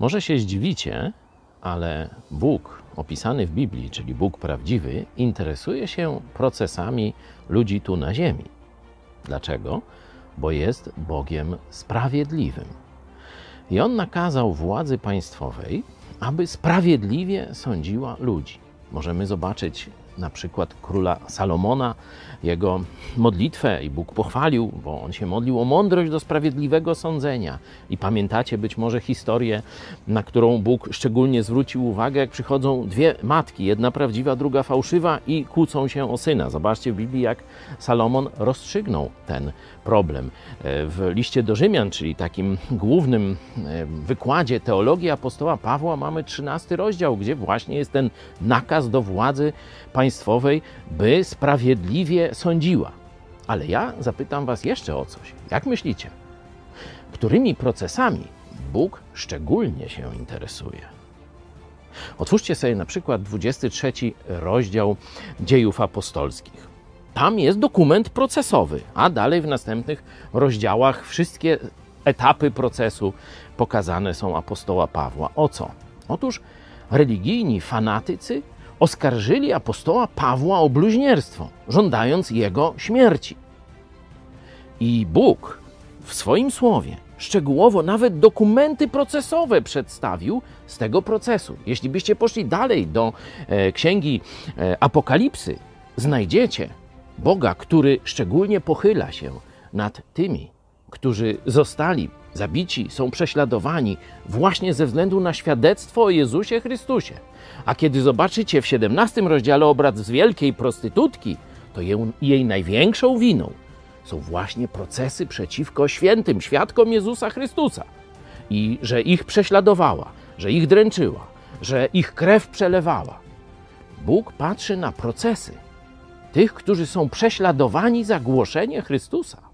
Może się zdziwicie, ale Bóg opisany w Biblii, czyli Bóg prawdziwy, interesuje się procesami ludzi tu na ziemi. Dlaczego? Bo jest Bogiem sprawiedliwym. I on nakazał władzy państwowej, aby sprawiedliwie sądziła ludzi. Możemy zobaczyć na przykład króla Salomona, jego modlitwę i Bóg pochwalił, bo on się modlił o mądrość do sprawiedliwego sądzenia. I pamiętacie być może historię, na którą Bóg szczególnie zwrócił uwagę, jak przychodzą dwie matki, jedna prawdziwa, druga fałszywa i kłócą się o syna. Zobaczcie w Biblii, jak Salomon rozstrzygnął ten problem. E, w liście do Rzymian, czyli takim głównym e, wykładzie teologii apostoła Pawła, mamy 13 rozdział, gdzie właśnie jest ten nakaz do władzy państwowej, by sprawiedliwie sądziła. Ale ja zapytam Was jeszcze o coś. Jak myślicie, którymi procesami Bóg szczególnie się interesuje? Otwórzcie sobie na przykład 23 rozdział Dziejów Apostolskich. Tam jest dokument procesowy, a dalej w następnych rozdziałach wszystkie etapy procesu pokazane są apostoła Pawła. O co? Otóż religijni fanatycy oskarżyli apostoła Pawła o bluźnierstwo, żądając jego śmierci. I Bóg w swoim słowie szczegółowo nawet dokumenty procesowe przedstawił z tego procesu. Jeśli byście poszli dalej do e, księgi e, Apokalipsy, znajdziecie Boga, który szczególnie pochyla się nad tymi, którzy zostali zabici, są prześladowani właśnie ze względu na świadectwo o Jezusie Chrystusie. A kiedy zobaczycie w 17 rozdziale obraz z wielkiej prostytutki, to jej, jej największą winą są właśnie procesy przeciwko świętym, świadkom Jezusa Chrystusa. I że ich prześladowała, że ich dręczyła, że ich krew przelewała. Bóg patrzy na procesy tych, którzy są prześladowani za głoszenie Chrystusa